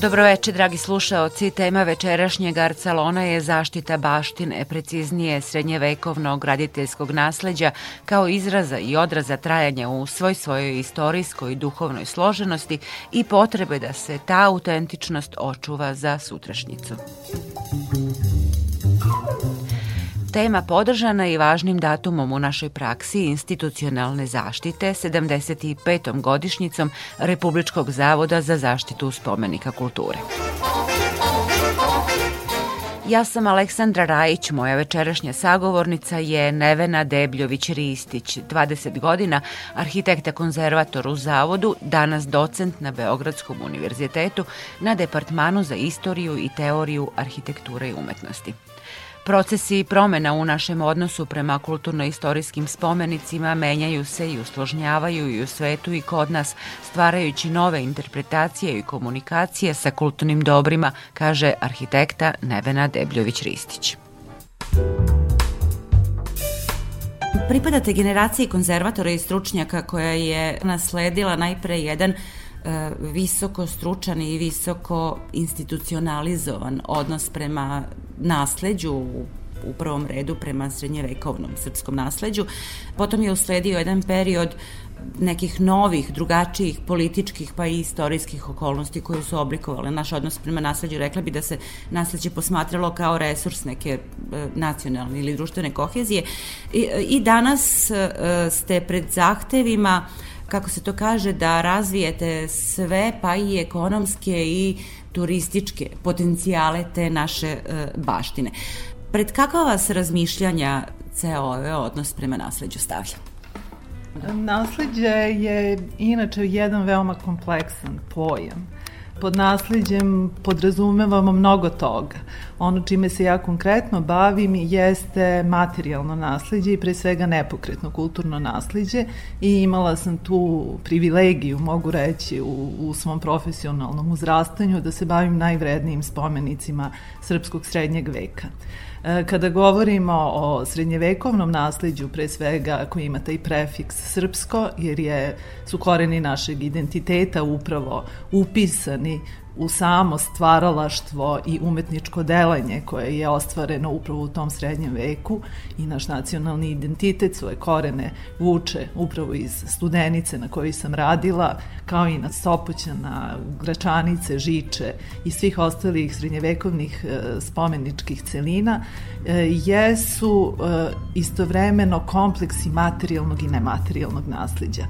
Dobroveče, dragi slušaoci. Tema večerašnjeg Arcalona je zaštita baštine, preciznije srednjevekovnog graditeljskog nasleđa kao izraza i odraza trajanja u svoj svojoj istorijskoj i duhovnoj složenosti i potrebe da se ta autentičnost očuva za sutrašnjicu. Tema podržana i važnim datumom u našoj praksi institucionalne zaštite 75. godišnjicom Republičkog zavoda za zaštitu spomenika kulture. Ja sam Aleksandra Rajić, moja večerašnja sagovornica je Nevena Debljović-Ristić, 20 godina, arhitekta konzervator u Zavodu, danas docent na Beogradskom univerzitetu na Departmanu za istoriju i teoriju arhitekture i umetnosti. Procesi promena u našem odnosu prema kulturno-istorijskim spomenicima menjaju se i usložnjavaju i u svetu i kod nas, stvarajući nove interpretacije i komunikacije sa kulturnim dobrima, kaže arhitekta Nevena Debljović-Ristić. Pripadate generaciji konzervatora i stručnjaka koja je nasledila najpre jedan E, visoko stručan i visoko institucionalizovan odnos prema nasleđu u prvom redu prema srednjevekovnom srpskom nasleđu. Potom je usledio jedan period nekih novih, drugačijih političkih pa i istorijskih okolnosti koje su oblikovale naš odnos prema nasleđu. Rekla bi da se nasleđe posmatralo kao resurs neke e, nacionalne ili društvene kohezije. I, i danas e, ste pred zahtevima kako se to kaže, da razvijete sve, pa i ekonomske i turističke potencijale te naše e, baštine. Pred kakva vas razmišljanja ceo ovaj odnos prema nasleđu stavlja? Nasleđe je inače jedan veoma kompleksan pojam pod nasledđem podrazumevamo mnogo toga. Ono čime se ja konkretno bavim jeste materijalno nasledđe i pre svega nepokretno kulturno nasledđe i imala sam tu privilegiju, mogu reći, u, u svom profesionalnom uzrastanju da se bavim najvrednijim spomenicima srpskog srednjeg veka. E, kada govorimo o srednjevekovnom nasledđu, pre svega koji ima taj prefiks srpsko, jer je, su koreni našeg identiteta upravo upisani u samo stvaralaštvo i umetničko delanje koje je ostvareno upravo u tom srednjem veku i naš nacionalni identitet svoje korene vuče upravo iz Studenice na kojoj sam radila, kao i na Sopoćana, Gračanice, Žiče i svih ostalih srednjevekovnih e, spomeničkih celina, e, jesu e, istovremeno kompleksi materijalnog i nematerijalnog nasledđa.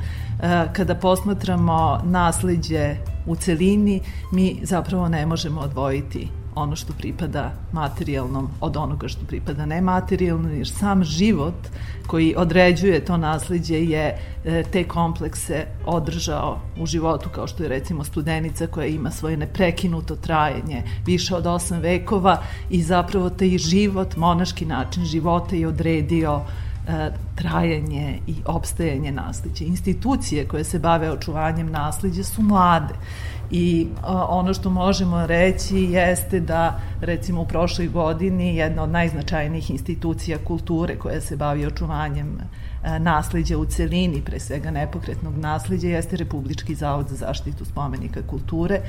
Kada posmatramo nasledđe u celini, mi zapravo ne možemo odvojiti ono što pripada materijalnom od onoga što pripada nematerijalnom, jer sam život koji određuje to nasledđe je e, te komplekse održao u životu, kao što je recimo studenica koja ima svoje neprekinuto trajanje više od osam vekova i zapravo taj život, monaški način života je odredio e, trajanje i opstajanje nasleđa. Institucije koje se bave očuvanjem nasleđa su mlade i a, ono što možemo reći jeste da recimo u prošloj godini jedna od najznačajnijih institucija kulture koja se bavi očuvanjem E, nasleđa u celini, pre svega nepokretnog nasleđa, jeste Republički zavod za zaštitu spomenika kulture,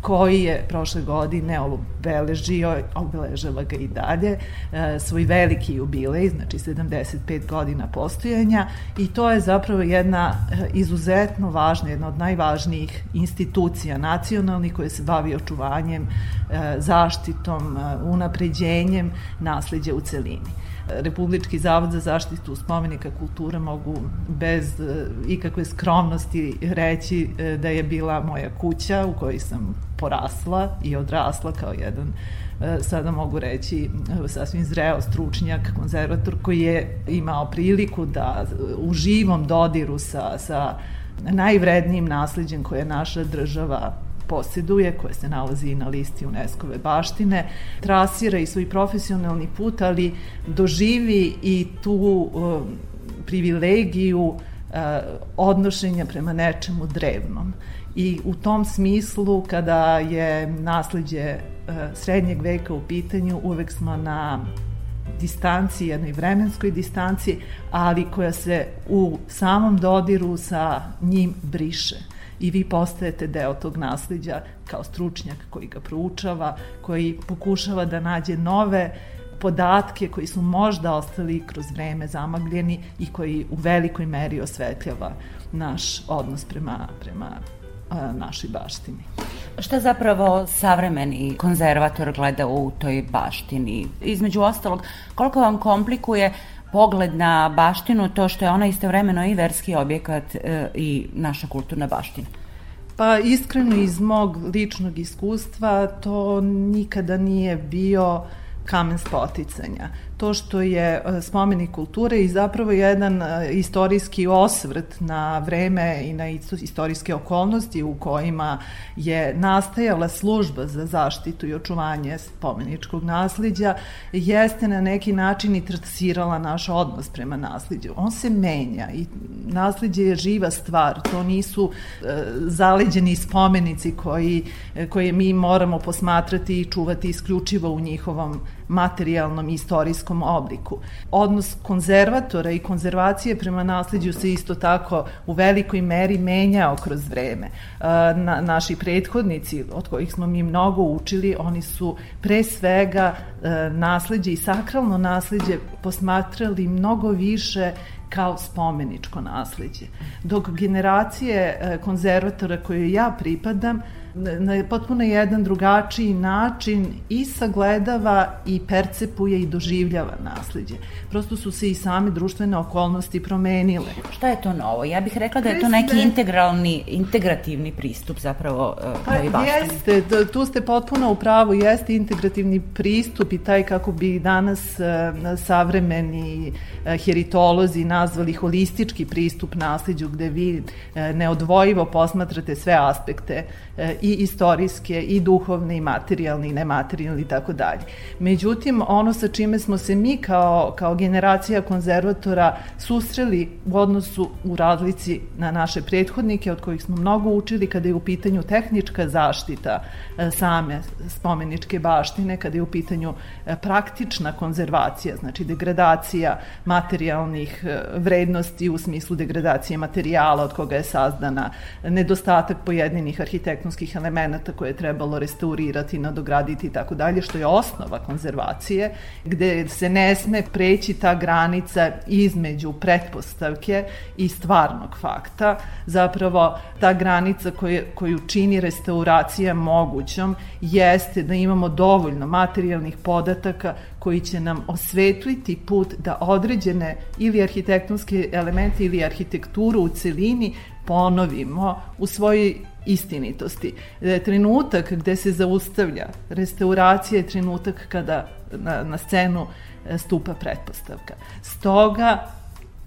koji je prošle godine obeležio, obeležava ga i dalje, e, svoj veliki jubilej, znači 75 godina postojanja i to je zapravo jedna e, izuzetno važna, jedna od najvažnijih institucija nacionalnih koje se bavi očuvanjem, zaštitom, unapređenjem nasleđa u celini. Republički zavod za zaštitu spomenika kulture mogu bez e, ikakve skromnosti reći e, da je bila moja kuća u kojoj sam porasla i odrasla kao jedan e, sada mogu reći sasvim zreo stručnjak, konzervator koji je imao priliku da u živom dodiru sa, sa najvrednijim nasledđem koje je naša država posjeduje, koje se nalazi na listi UNESCO-ve baštine, trasira i svoj profesionalni put, ali doživi i tu uh, privilegiju uh, odnošenja prema nečemu drevnom. I u tom smislu, kada je nasledđe srednjeg veka u pitanju, uvek smo na distanci, jednoj vremenskoj distanci, ali koja se u samom dodiru sa njim briše i vi postajete deo tog nasledđa kao stručnjak koji ga proučava, koji pokušava da nađe nove podatke koji su možda ostali kroz vreme zamagljeni i koji u velikoj meri osvetljava naš odnos prema, prema našoj baštini. Šta zapravo savremeni konzervator gleda u toj baštini? Između ostalog, koliko vam komplikuje pogled na baštinu to što je ona istovremeno i verski objekat e, i naša kulturna baština? Pa iskreno iz mog ličnog iskustva to nikada nije bio kamen spoticanja to što je e, spomenik kulture i zapravo jedan e, istorijski osvrt na vreme i na istorijske okolnosti u kojima je nastajala služba za zaštitu i očuvanje spomeničkog nasliđa jeste na neki način i trasirala naš odnos prema nasliđu. On se menja i nasliđe je živa stvar, to nisu e, zaleđeni spomenici koji, koje mi moramo posmatrati i čuvati isključivo u njihovom materijalnom i istorijskom obliku. Odnos konzervatora i konzervacije prema nasledđu se isto tako u velikoj meri menjao kroz vreme. E, na, naši prethodnici, od kojih smo mi mnogo učili, oni su pre svega e, nasledđe i sakralno nasledđe posmatrali mnogo više kao spomeničko nasledđe. Dok generacije e, konzervatora koje ja pripadam na potpuno jedan drugačiji način i sagledava i percepuje i doživljava nasledđe. Prosto su se i same društvene okolnosti promenile. Šta je to novo? Ja bih rekla da je to neki integralni, integrativni pristup zapravo uh, pa, Jeste, tu ste potpuno u pravu, jeste integrativni pristup i taj kako bi danas uh, savremeni uh, heritolozi nazvali holistički pristup nasledđu gde vi neodvojivo posmatrate sve aspekte i istorijske, i duhovne, i materijalne, i nematerijalne i tako dalje. Međutim, ono sa čime smo se mi kao, kao generacija konzervatora susreli u odnosu u razlici na naše prethodnike, od kojih smo mnogo učili kada je u pitanju tehnička zaštita e, same spomeničke baštine, kada je u pitanju e, praktična konzervacija, znači degradacija materijalnih e, vrednosti u smislu degradacije materijala od koga je sazdana, nedostatak pojedinih arhitektonskih elemenata koje je trebalo restaurirati, nadograditi i tako dalje, što je osnova konzervacije, gde se ne sme preći ta granica između pretpostavke i stvarnog fakta. Zapravo, ta granica koju, koju čini restauracija mogućom jeste da imamo dovoljno materijalnih podataka koji će nam osvetliti put da određene ili arhitektonske elemente ili arhitekturu u celini ponovimo u svojoj istinitosti. E, trenutak gde se zaustavlja restauracija je trenutak kada na, na scenu e, stupa pretpostavka. Stoga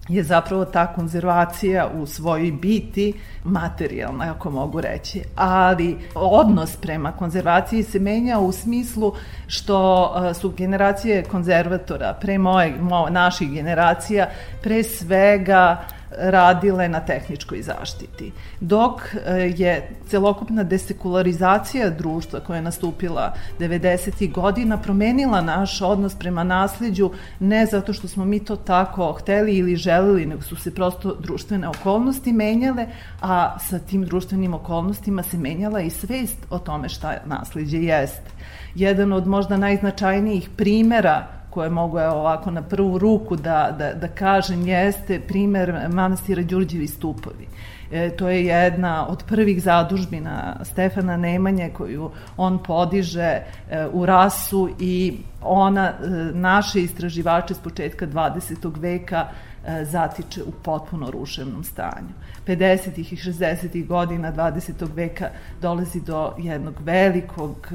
je zapravo ta konzervacija u svojoj biti materijalna, ako mogu reći. Ali odnos prema konzervaciji se menja u smislu što e, su generacije konzervatora pre moje, mo, naših generacija pre svega radile na tehničkoj zaštiti. Dok e, je celokupna desekularizacija društva koja je nastupila 90. godina promenila naš odnos prema nasleđu ne zato što smo mi to tako hteli ili želili, nego su se prosto društvene okolnosti menjale, a sa tim društvenim okolnostima se menjala i svest o tome šta nasleđe jeste. Jedan od možda najznačajnijih primera koje mogu evo, ovako na prvu ruku da, da, da kažem jeste primer manastira Đurđevi stupovi. E, to je jedna od prvih zadužbina Stefana Nemanje koju on podiže e, u rasu i ona e, naše istraživače s početka 20. veka E, zatiče u potpuno ruševnom stanju. 50. i 60. godina 20. veka dolazi do jednog velikog,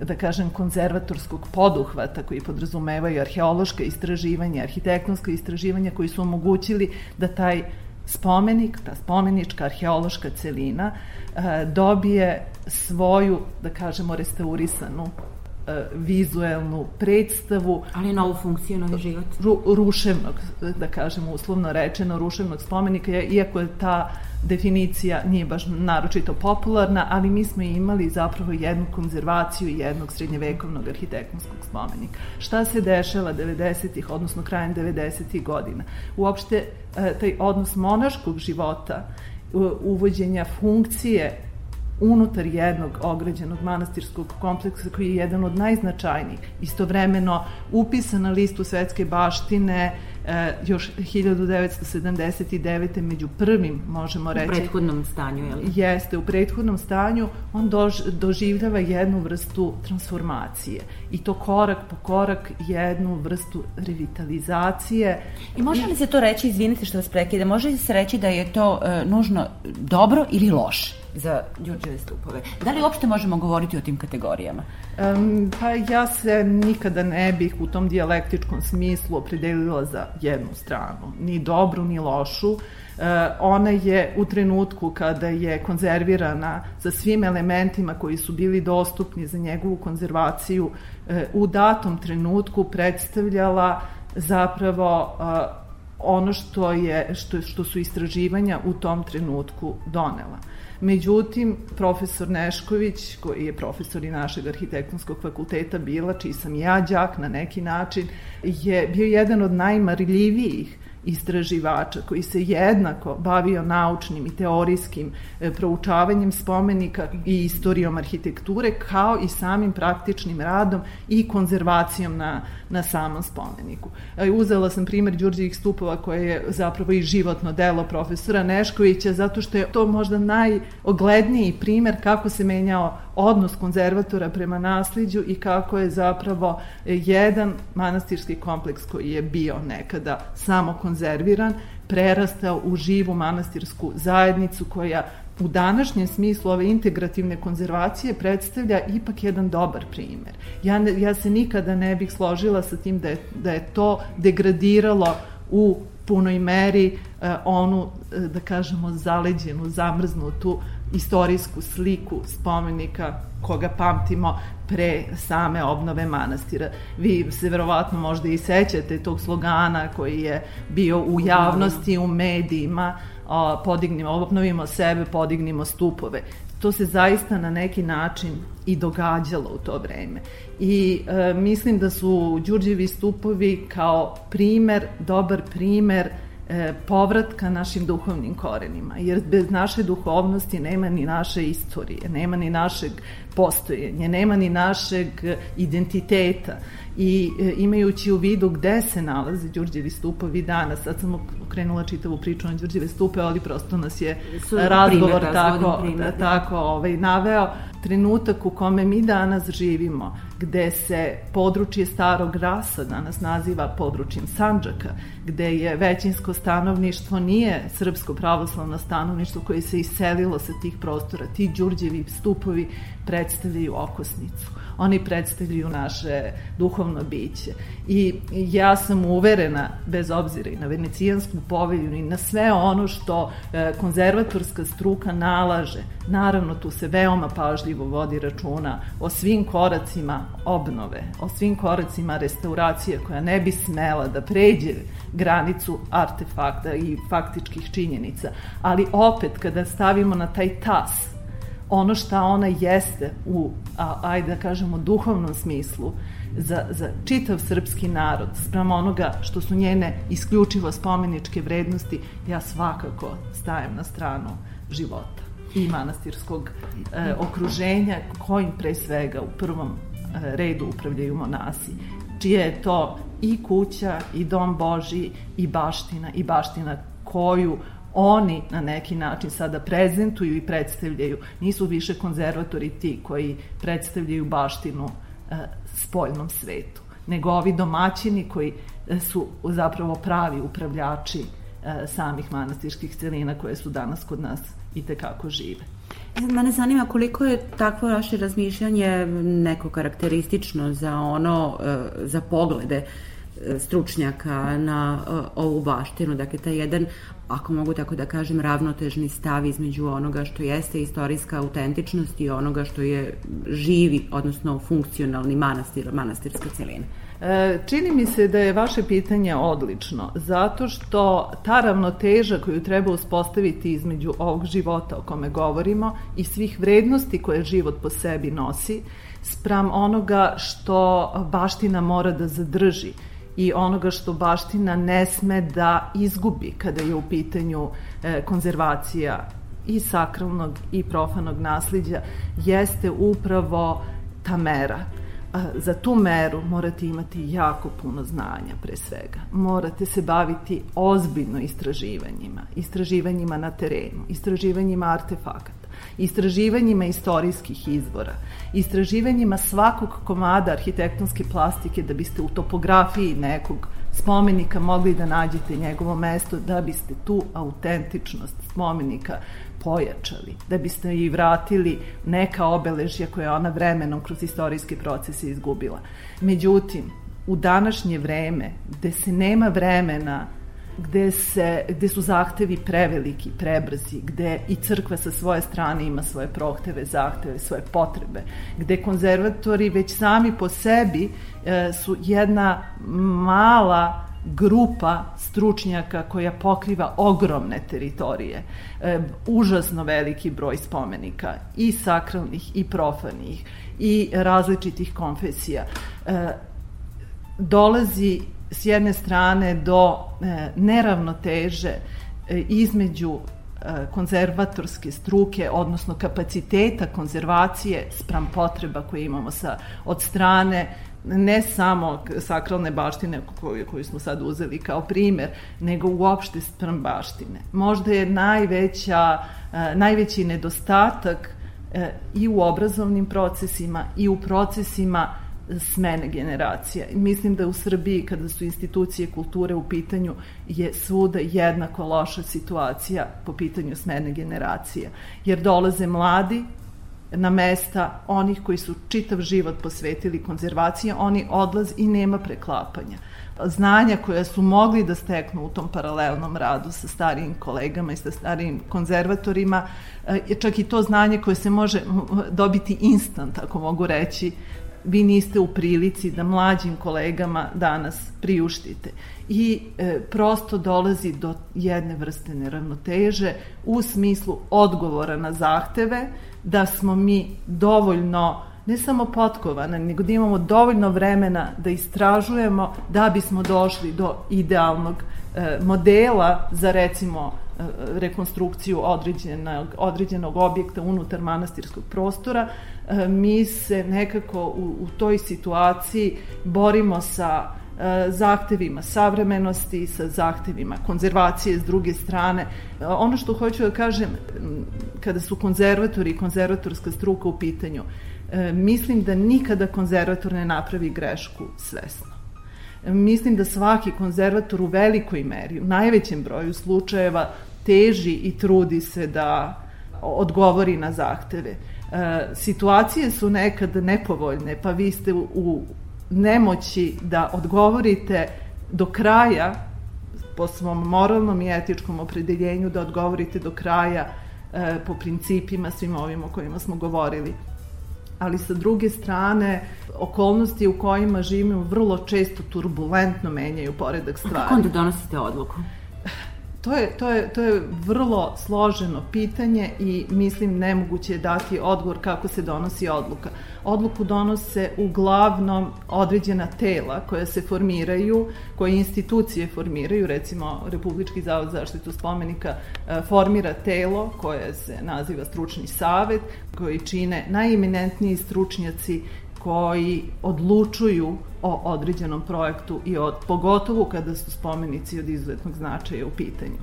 da kažem, konzervatorskog poduhvata koji podrazumevaju arheološka istraživanja, arhitektonska istraživanja koji su omogućili da taj spomenik, ta spomenička arheološka celina e, dobije svoju, da kažemo, restaurisanu e, vizuelnu predstavu. Ali novu funkciju, novi život. Ru, ruševnog, da kažemo uslovno rečeno, ruševnog spomenika, iako je ta definicija nije baš naročito popularna, ali mi smo imali zapravo jednu konzervaciju jednog srednjevekovnog arhitektonskog spomenika. Šta se dešava 90-ih, odnosno krajem 90-ih godina? Uopšte e, taj odnos monaškog života, uvođenja funkcije unutar jednog ograđenog manastirskog kompleksa koji je jedan od najznačajnijih. Istovremeno upisan na listu svetske baštine e, još 1979. među prvim, možemo reći. U prethodnom stanju, je li? Jeste, u prethodnom stanju on dož, doživljava jednu vrstu transformacije i to korak po korak jednu vrstu revitalizacije. I može li se to reći, izvinite što vas prekide, može li se reći da je to e, nužno dobro ili loše? Za Đurđeve stupove. Da li uopšte možemo govoriti o tim kategorijama? Um, pa ja se nikada ne bih u tom dijalektičkom smislu opredelila za jednu stranu, ni dobru ni lošu. Uh, ona je u trenutku kada je konzervirana sa svim elementima koji su bili dostupni za njegovu konzervaciju, uh, u datom trenutku predstavljala zapravo uh, ono što je što što su istraživanja u tom trenutku donela. Međutim, profesor Nešković, koji je profesor i našeg arhitektonskog fakulteta bila, čiji sam ja đak na neki način, je bio jedan od najmarljivijih istraživača koji se jednako bavio naučnim i teorijskim e, proučavanjem spomenika i istorijom arhitekture kao i samim praktičnim radom i konzervacijom na, na samom spomeniku. E, uzela sam primer Đurđevih stupova koje je zapravo i životno delo profesora Neškovića zato što je to možda najogledniji primer kako se menjao odnos konzervatora prema nasliđu i kako je zapravo jedan manastirski kompleks koji je bio nekada samo konzerviran, prerastao u živu manastirsku zajednicu koja u današnjem smislu ove integrativne konzervacije predstavlja ipak jedan dobar primer. Ja, ja se nikada ne bih složila sa tim da je, da je to degradiralo u punoj meri eh, onu, eh, da kažemo, zaleđenu, zamrznutu istorijsku sliku spomenika koga pamtimo pre same obnove manastira. Vi se verovatno možda i sećate tog slogana koji je bio u javnosti, u medijima, podignimo, obnovimo sebe, podignimo stupove. To se zaista na neki način i događalo u to vreme. I e, mislim da su Đurđevi stupovi kao primer, dobar primer e, povratka našim duhovnim korenima, jer bez naše duhovnosti nema ni naše istorije, nema ni našeg postojenja, nema ni našeg identiteta i e, imajući u vidu gde se nalaze Đurđevi stupovi danas, sad sam okrenula čitavu priču na Đurđeve stupe, ali prosto nas je Su razgovor primer, tako, primer. tako ovaj, naveo, trenutak u kome mi danas živimo, gde se područje starog rasa danas naziva područjem Sanđaka, gde je većinsko stanovništvo nije srpsko pravoslavno stanovništvo koje se iselilo sa tih prostora, ti Đurđevi stupovi predstavljaju okosnicu. Oni predstavljaju naše duhovno biće. I ja sam uverena, bez obzira i na venecijansku povelju i na sve ono što e, konzervatorska struka nalaže, naravno tu se veoma pažljivo vodi računa o svim koracima obnove, o svim koracima restauracije koja ne bi smela da pređe granicu artefakta i faktičkih činjenica. Ali opet, kada stavimo na taj tas ono šta ona jeste u, a, ajde da kažemo, duhovnom smislu za, za čitav srpski narod, sprem onoga što su njene isključivo spomeničke vrednosti, ja svakako stajem na stranu života i manastirskog e, okruženja kojim pre svega u prvom e, redu upravljaju monasi čije je to i kuća i dom Boži i baština i baština koju oni na neki način sada prezentuju i predstavljaju. Nisu više konzervatori ti koji predstavljaju baštinu e, spoljnom svetu, nego ovi domaćini koji e, su zapravo pravi upravljači e, samih manastirskih celina koje su danas kod nas i tekako žive. Mene zanima koliko je takvo vaše razmišljanje neko karakteristično za ono, e, za poglede stručnjaka na ovu baštinu. Dakle, taj jedan ako mogu tako da kažem, ravnotežni stav između onoga što jeste istorijska autentičnost i onoga što je živi, odnosno funkcionalni manastir, manastirska celina. E, čini mi se da je vaše pitanje odlično, zato što ta ravnoteža koju treba uspostaviti između ovog života o kome govorimo i svih vrednosti koje život po sebi nosi, spram onoga što baština mora da zadrži i onoga što baština ne sme da izgubi kada je u pitanju e, konzervacija i sakralnog i profanog nasliđa, jeste upravo ta mera za tu meru morate imati jako puno znanja pre svega. Morate se baviti ozbiljno istraživanjima, istraživanjima na terenu, istraživanjima artefakata, istraživanjima istorijskih izvora, istraživanjima svakog komada arhitektonske plastike da biste u topografiji nekog spomenika mogli da nađete njegovo mesto, da biste tu autentičnost spomenika pojačali, da biste i vratili neka obeležja koje ona vremenom kroz istorijski proces izgubila. Međutim, u današnje vreme, gde se nema vremena gde, se, gde su zahtevi preveliki, prebrzi, gde i crkva sa svoje strane ima svoje prohteve, zahteve, svoje potrebe, gde konzervatori već sami po sebi e, su jedna mala grupa stručnjaka koja pokriva ogromne teritorije, e, užasno veliki broj spomenika i sakralnih i profanih i različitih konfesija. E, dolazi s jedne strane do e, neravnoteže e, između e, konzervatorske struke, odnosno kapaciteta konzervacije spram potreba koje imamo sa, od strane ne samo sakralne baštine koju, koju smo sad uzeli kao primer, nego uopšte sprem baštine. Možda je najveća, najveći nedostatak i u obrazovnim procesima i u procesima smene generacija. Mislim da u Srbiji, kada su institucije kulture u pitanju, je svuda jednako loša situacija po pitanju smene generacija. Jer dolaze mladi na mesta onih koji su čitav život posvetili konzervaciji, oni odlaz i nema preklapanja. Znanja koja su mogli da steknu u tom paralelnom radu sa starijim kolegama i sa starijim konzervatorima, je čak i to znanje koje se može dobiti instant, ako mogu reći, vi niste u prilici da mlađim kolegama danas priuštite. I e, prosto dolazi do jedne vrste neravnoteže u smislu odgovora na zahteve, da smo mi dovoljno ne samo potkovane, nego da imamo dovoljno vremena da istražujemo da bismo došli do idealnog e, modela za recimo e, rekonstrukciju određenog, određenog objekta unutar manastirskog prostora, mi se nekako u, u toj situaciji borimo sa E, zahtevima savremenosti, sa zahtevima konzervacije s druge strane. E, ono što hoću da kažem, kada su konzervatori i konzervatorska struka u pitanju, mislim da nikada konzervator ne napravi grešku svesno. Mislim da svaki konzervator u velikoj meri, u najvećem broju slučajeva, teži i trudi se da odgovori na zahteve. Situacije su nekad nepovoljne, pa vi ste u, nemoći da odgovorite do kraja po svom moralnom i etičkom opredeljenju da odgovorite do kraja e, po principima svim ovim o kojima smo govorili. Ali sa druge strane, okolnosti u kojima živimo vrlo često turbulentno menjaju poredak stvari. Kako onda donosite odluku? To je, to, je, to je vrlo složeno pitanje i mislim nemoguće je dati odgovor kako se donosi odluka. Odluku donose uglavnom određena tela koja se formiraju, koje institucije formiraju, recimo Republički zavod za zaštitu spomenika e, formira telo koje se naziva stručni savet, koji čine najeminentniji stručnjaci koji odlučuju o određenom projektu i od, pogotovo kada su spomenici od izuzetnog značaja u pitanju.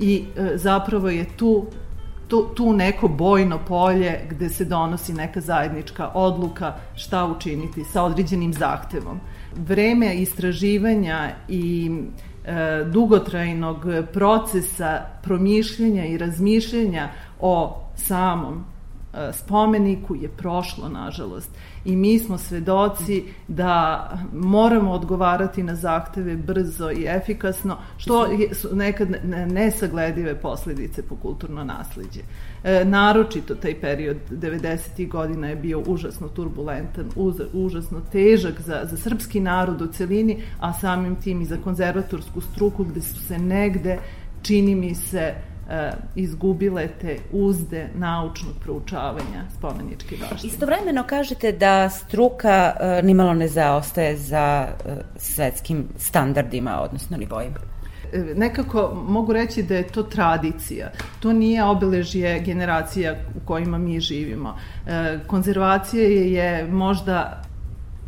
I e, zapravo je tu tu, tu neko bojno polje gde se donosi neka zajednička odluka šta učiniti sa određenim zahtevom. Vreme istraživanja i e, dugotrajnog procesa promišljanja i razmišljanja o samom spomeniku je prošlo, nažalost. I mi smo svedoci da moramo odgovarati na zahteve brzo i efikasno, što su nekad nesagledive posledice po kulturno nasledđe. E, naročito taj period 90. godina je bio užasno turbulentan, užasno težak za, za srpski narod u celini, a samim tim i za konzervatorsku struku gde su se negde, čini mi se, izgubile te uzde naučnog proučavanja spomeničke baštine. Istovremeno kažete da struka e, nimalo ne zaostaje za e, svetskim standardima, odnosno nivoima. E, nekako mogu reći da je to tradicija. To nije obeležje generacija u kojima mi živimo. E, konzervacija je možda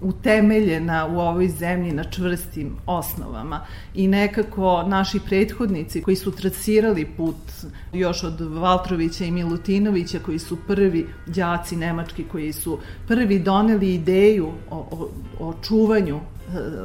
utemeljena u ovoj zemlji na čvrstim osnovama. I nekako naši prethodnici koji su trasirali put još od Valtrovića i Milutinovića koji su prvi đaci nemački koji su prvi doneli ideju o, o, o čuvanju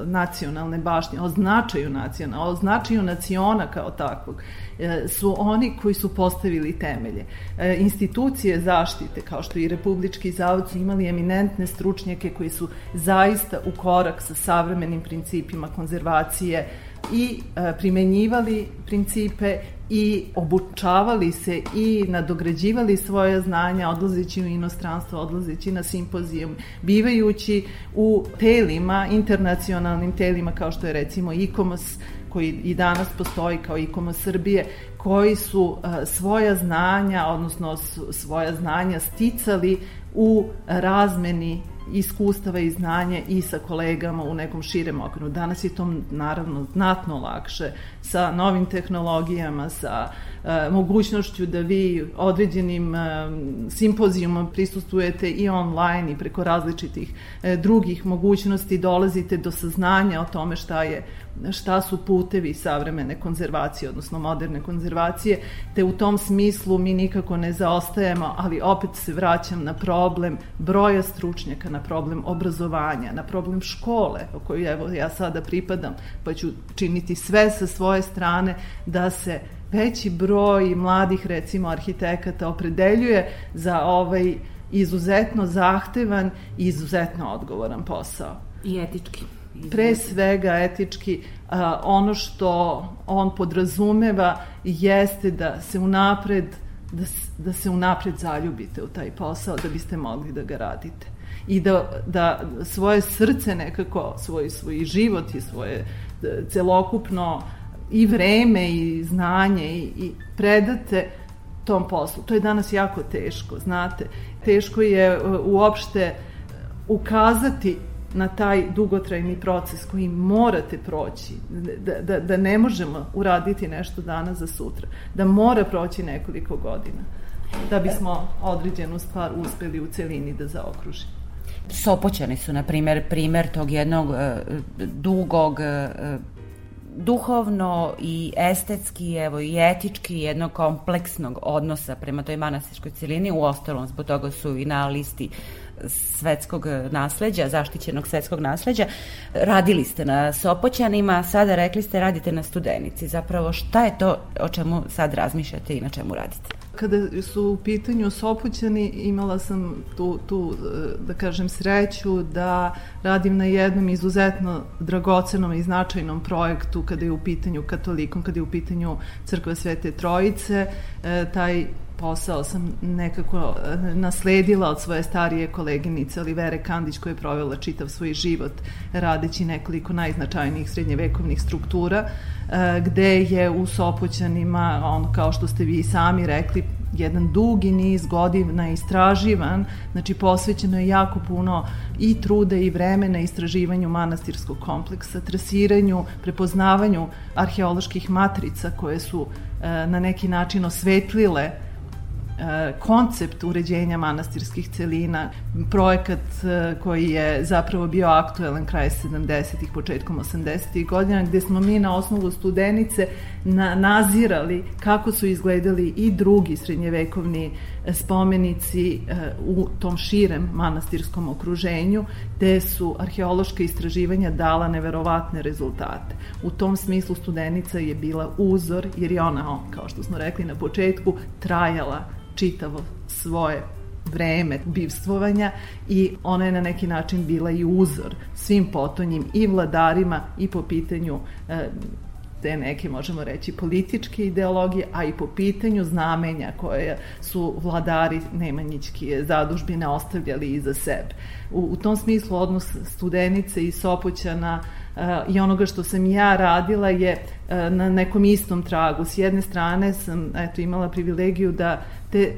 nacionalne bašnje, o značaju nacionalne, o značaju naciona kao takvog, e, su oni koji su postavili temelje. E, institucije zaštite, kao što i Republički zavod, su imali eminentne stručnjake koji su zaista u korak sa savremenim principima konzervacije i e, primenjivali principe i obučavali se i nadograđivali svoje znanja odlazeći u inostranstvo, odlazeći na simpozijum, bivajući u telima, internacionalnim telima kao što je recimo ICOMOS koji i danas postoji kao ICOMOS Srbije, koji su uh, svoja znanja, odnosno svoja znanja sticali u razmeni iskustava i znanje i sa kolegama u nekom širem okviru. Danas je to naravno znatno lakše sa novim tehnologijama, sa e, mogućnošću da vi određenim e, simpozijuma prisustujete i online i preko različitih e, drugih mogućnosti dolazite do saznanja o tome šta je šta su putevi savremene konzervacije, odnosno moderne konzervacije, te u tom smislu mi nikako ne zaostajemo, ali opet se vraćam na problem broja stručnjaka, na problem obrazovanja, na problem škole, o kojoj evo ja sada pripadam, pa ću činiti sve sa svoje strane da se veći broj mladih, recimo, arhitekata opredeljuje za ovaj izuzetno zahtevan i izuzetno odgovoran posao. I etički pre svega etički a, ono što on podrazumeva jeste da se unapred da, da se unapred zaljubite u taj posao da biste mogli da ga radite i da, da svoje srce nekako, svoj, svoj život i svoje e, celokupno i vreme i znanje i, i predate tom poslu. To je danas jako teško, znate. Teško je e, uopšte ukazati na taj dugotrajni proces koji morate proći, da, da, da ne možemo uraditi nešto danas za sutra, da mora proći nekoliko godina da bismo određenu stvar uspeli u celini da zaokružimo. Sopoćani su, na primer, primer tog jednog uh, dugog uh, duhovno i estetski, evo i etički jednog kompleksnog odnosa prema toj manastirskoj celini, u ostalom zbog toga su i na listi svetskog nasleđa, zaštićenog svetskog nasleđa. Radili ste na Sopoćanima, sada rekli ste radite na Studenici. Zapravo šta je to o čemu sad razmišljate i na čemu radite? Kada su u pitanju Sopoćani, imala sam tu, tu, da kažem, sreću da radim na jednom izuzetno dragocenom i značajnom projektu kada je u pitanju katolikom, kada je u pitanju Crkve Svete Trojice. E, taj posao sam nekako eh, nasledila od svoje starije koleginice Olivere Kandić koja je provela čitav svoj život radeći nekoliko najznačajnijih srednjevekovnih struktura eh, gde je u Sopoćanima on kao što ste vi sami rekli jedan dugi niz godina istraživan, znači posvećeno je jako puno i truda i vremena istraživanju manastirskog kompleksa, trasiranju, prepoznavanju arheoloških matrica koje su e, na neki način osvetlile E, koncept uređenja manastirskih celina, projekat e, koji je zapravo bio aktuelan kraj 70-ih, početkom 80-ih godina, gde smo mi na osnovu studenice na, nazirali kako su izgledali i drugi srednjevekovni spomenici e, u tom širem manastirskom okruženju, te su arheološka istraživanja dala neverovatne rezultate. U tom smislu studenica je bila uzor, jer je ona, kao što smo rekli na početku, trajala čitavo svoje vreme bivstvovanja i ona je na neki način bila i uzor svim potonjim i vladarima i po pitanju e, te neke, možemo reći, političke ideologije, a i po pitanju znamenja koje su vladari Nemanjićki zadužbine ostavljali iza sebe. U, u tom smislu odnos studenice i Sopoćana uh, i onoga što sam ja radila je uh, na nekom istom tragu. S jedne strane sam eto, imala privilegiju da te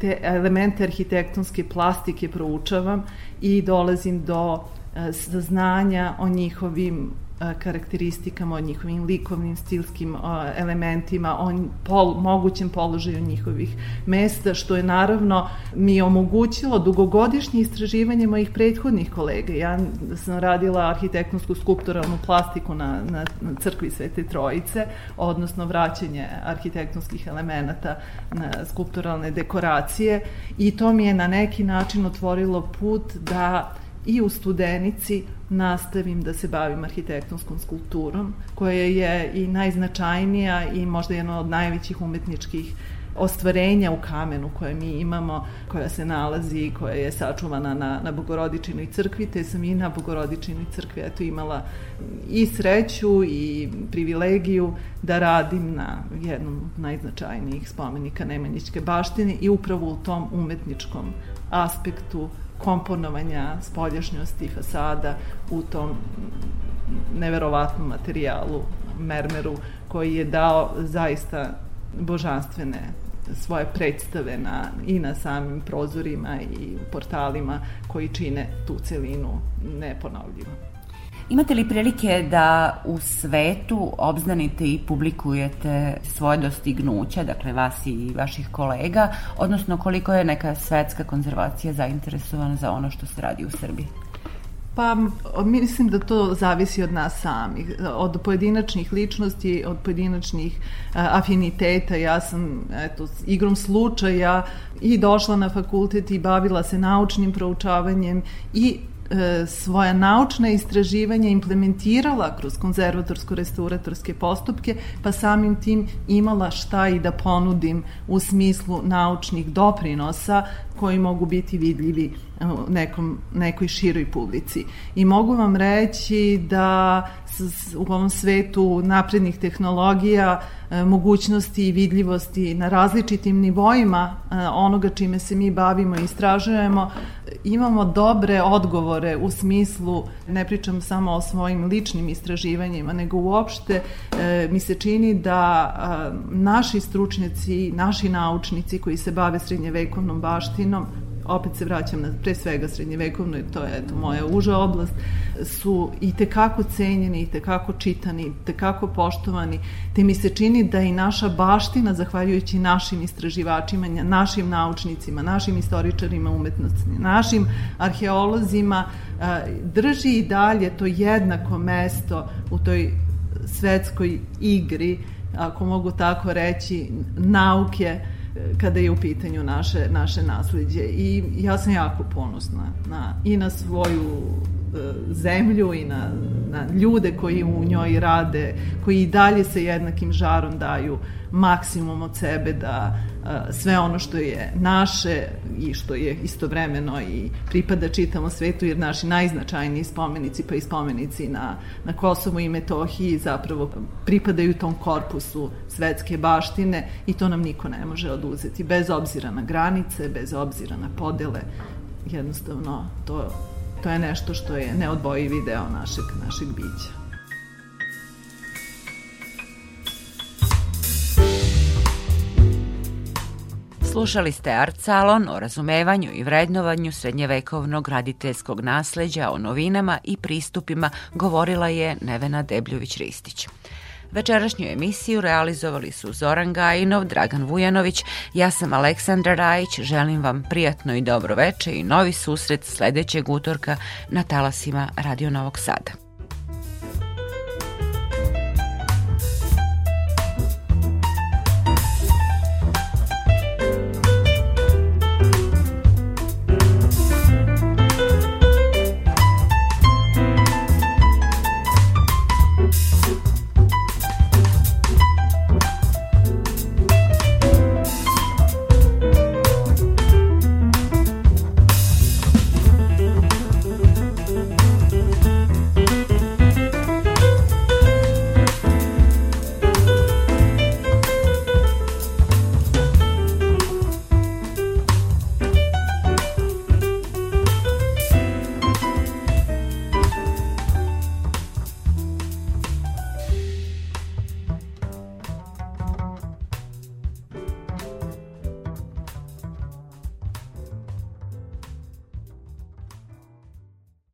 te elemente arhitektonske plastike proučavam i dolazim do saznanja o njihovim karakteristikama, o njihovim likovnim, stilskim elementima, o pol, mogućem položaju njihovih mesta, što je naravno mi omogućilo dugogodišnje istraživanje mojih prethodnih kolega. Ja sam radila arhitektonsku skulpturalnu plastiku na, na, na crkvi Svete Trojice, odnosno vraćanje arhitektonskih elemenata na skulpturalne dekoracije i to mi je na neki način otvorilo put da i u Studenici nastavim da se bavim arhitektonskom skulpturom, koja je i najznačajnija i možda jedna od najvećih umetničkih ostvarenja u kamenu koje mi imamo, koja se nalazi i koja je sačuvana na, na Bogorodičinoj crkvi, te sam i na Bogorodičinoj crkvi eto, imala i sreću i privilegiju da radim na jednom od najznačajnijih spomenika Nemanjićke baštine i upravo u tom umetničkom aspektu komponovanja spoljašnjosti fasada u tom neverovatnom materijalu, mermeru, koji je dao zaista božanstvene svoje predstave na, i na samim prozorima i portalima koji čine tu celinu neponovljivo. Imate li prilike da u svetu obznanite i publikujete svoje dostignuća, dakle vas i vaših kolega, odnosno koliko je neka svetska konzervacija zainteresovana za ono što se radi u Srbiji? Pa mislim da to zavisi od nas samih, od pojedinačnih ličnosti, od pojedinačnih afiniteta. Ja sam eto, igrom slučaja i došla na fakultet i bavila se naučnim proučavanjem i e, svoja naučna istraživanja implementirala kroz konzervatorsko-restauratorske postupke, pa samim tim imala šta i da ponudim u smislu naučnih doprinosa koji mogu biti vidljivi u nekom, nekoj široj publici. I mogu vam reći da u ovom svetu naprednih tehnologija, e, mogućnosti i vidljivosti na različitim nivoima e, onoga čime se mi bavimo i istražujemo, imamo dobre odgovore u smislu, ne pričam samo o svojim ličnim istraživanjima, nego uopšte e, mi se čini da naši stručnjaci, naši naučnici koji se bave srednjevekovnom baštinom, opet se vraćam na pre svega srednjevekovno to je eto, moja uža oblast, su i tekako cenjeni, i tekako čitani, i tekako poštovani, te mi se čini da i naša baština, zahvaljujući našim istraživačima, našim naučnicima, našim istoričarima umetnosti, našim arheolozima, drži i dalje to jednako mesto u toj svetskoj igri, ako mogu tako reći, nauke, kada je u pitanju naše, naše nasledđe. I ja sam jako ponosna na, i na svoju zemlju i na, na ljude koji u njoj rade, koji i dalje se jednakim žarom daju maksimum od sebe da sve ono što je naše i što je istovremeno i pripada čitavom svetu, jer naši najznačajniji spomenici, pa i spomenici na, na Kosovu i Metohiji zapravo pripadaju tom korpusu svetske baštine i to nam niko ne može oduzeti, bez obzira na granice, bez obzira na podele, jednostavno to, to je nešto što je neodvojivi deo našeg, našeg bića. Slušali ste Art Salon o razumevanju i vrednovanju srednjevekovnog graditeljskog nasleđa, o novinama i pristupima govorila je Nevena Debljović-Ristić. Večerašnju emisiju realizovali su Zoran Gajinov, Dragan Vujanović, ja sam Aleksandra Rajić, želim vam prijatno i dobro veče i novi susret sledećeg utorka na talasima Radio Novog Sada.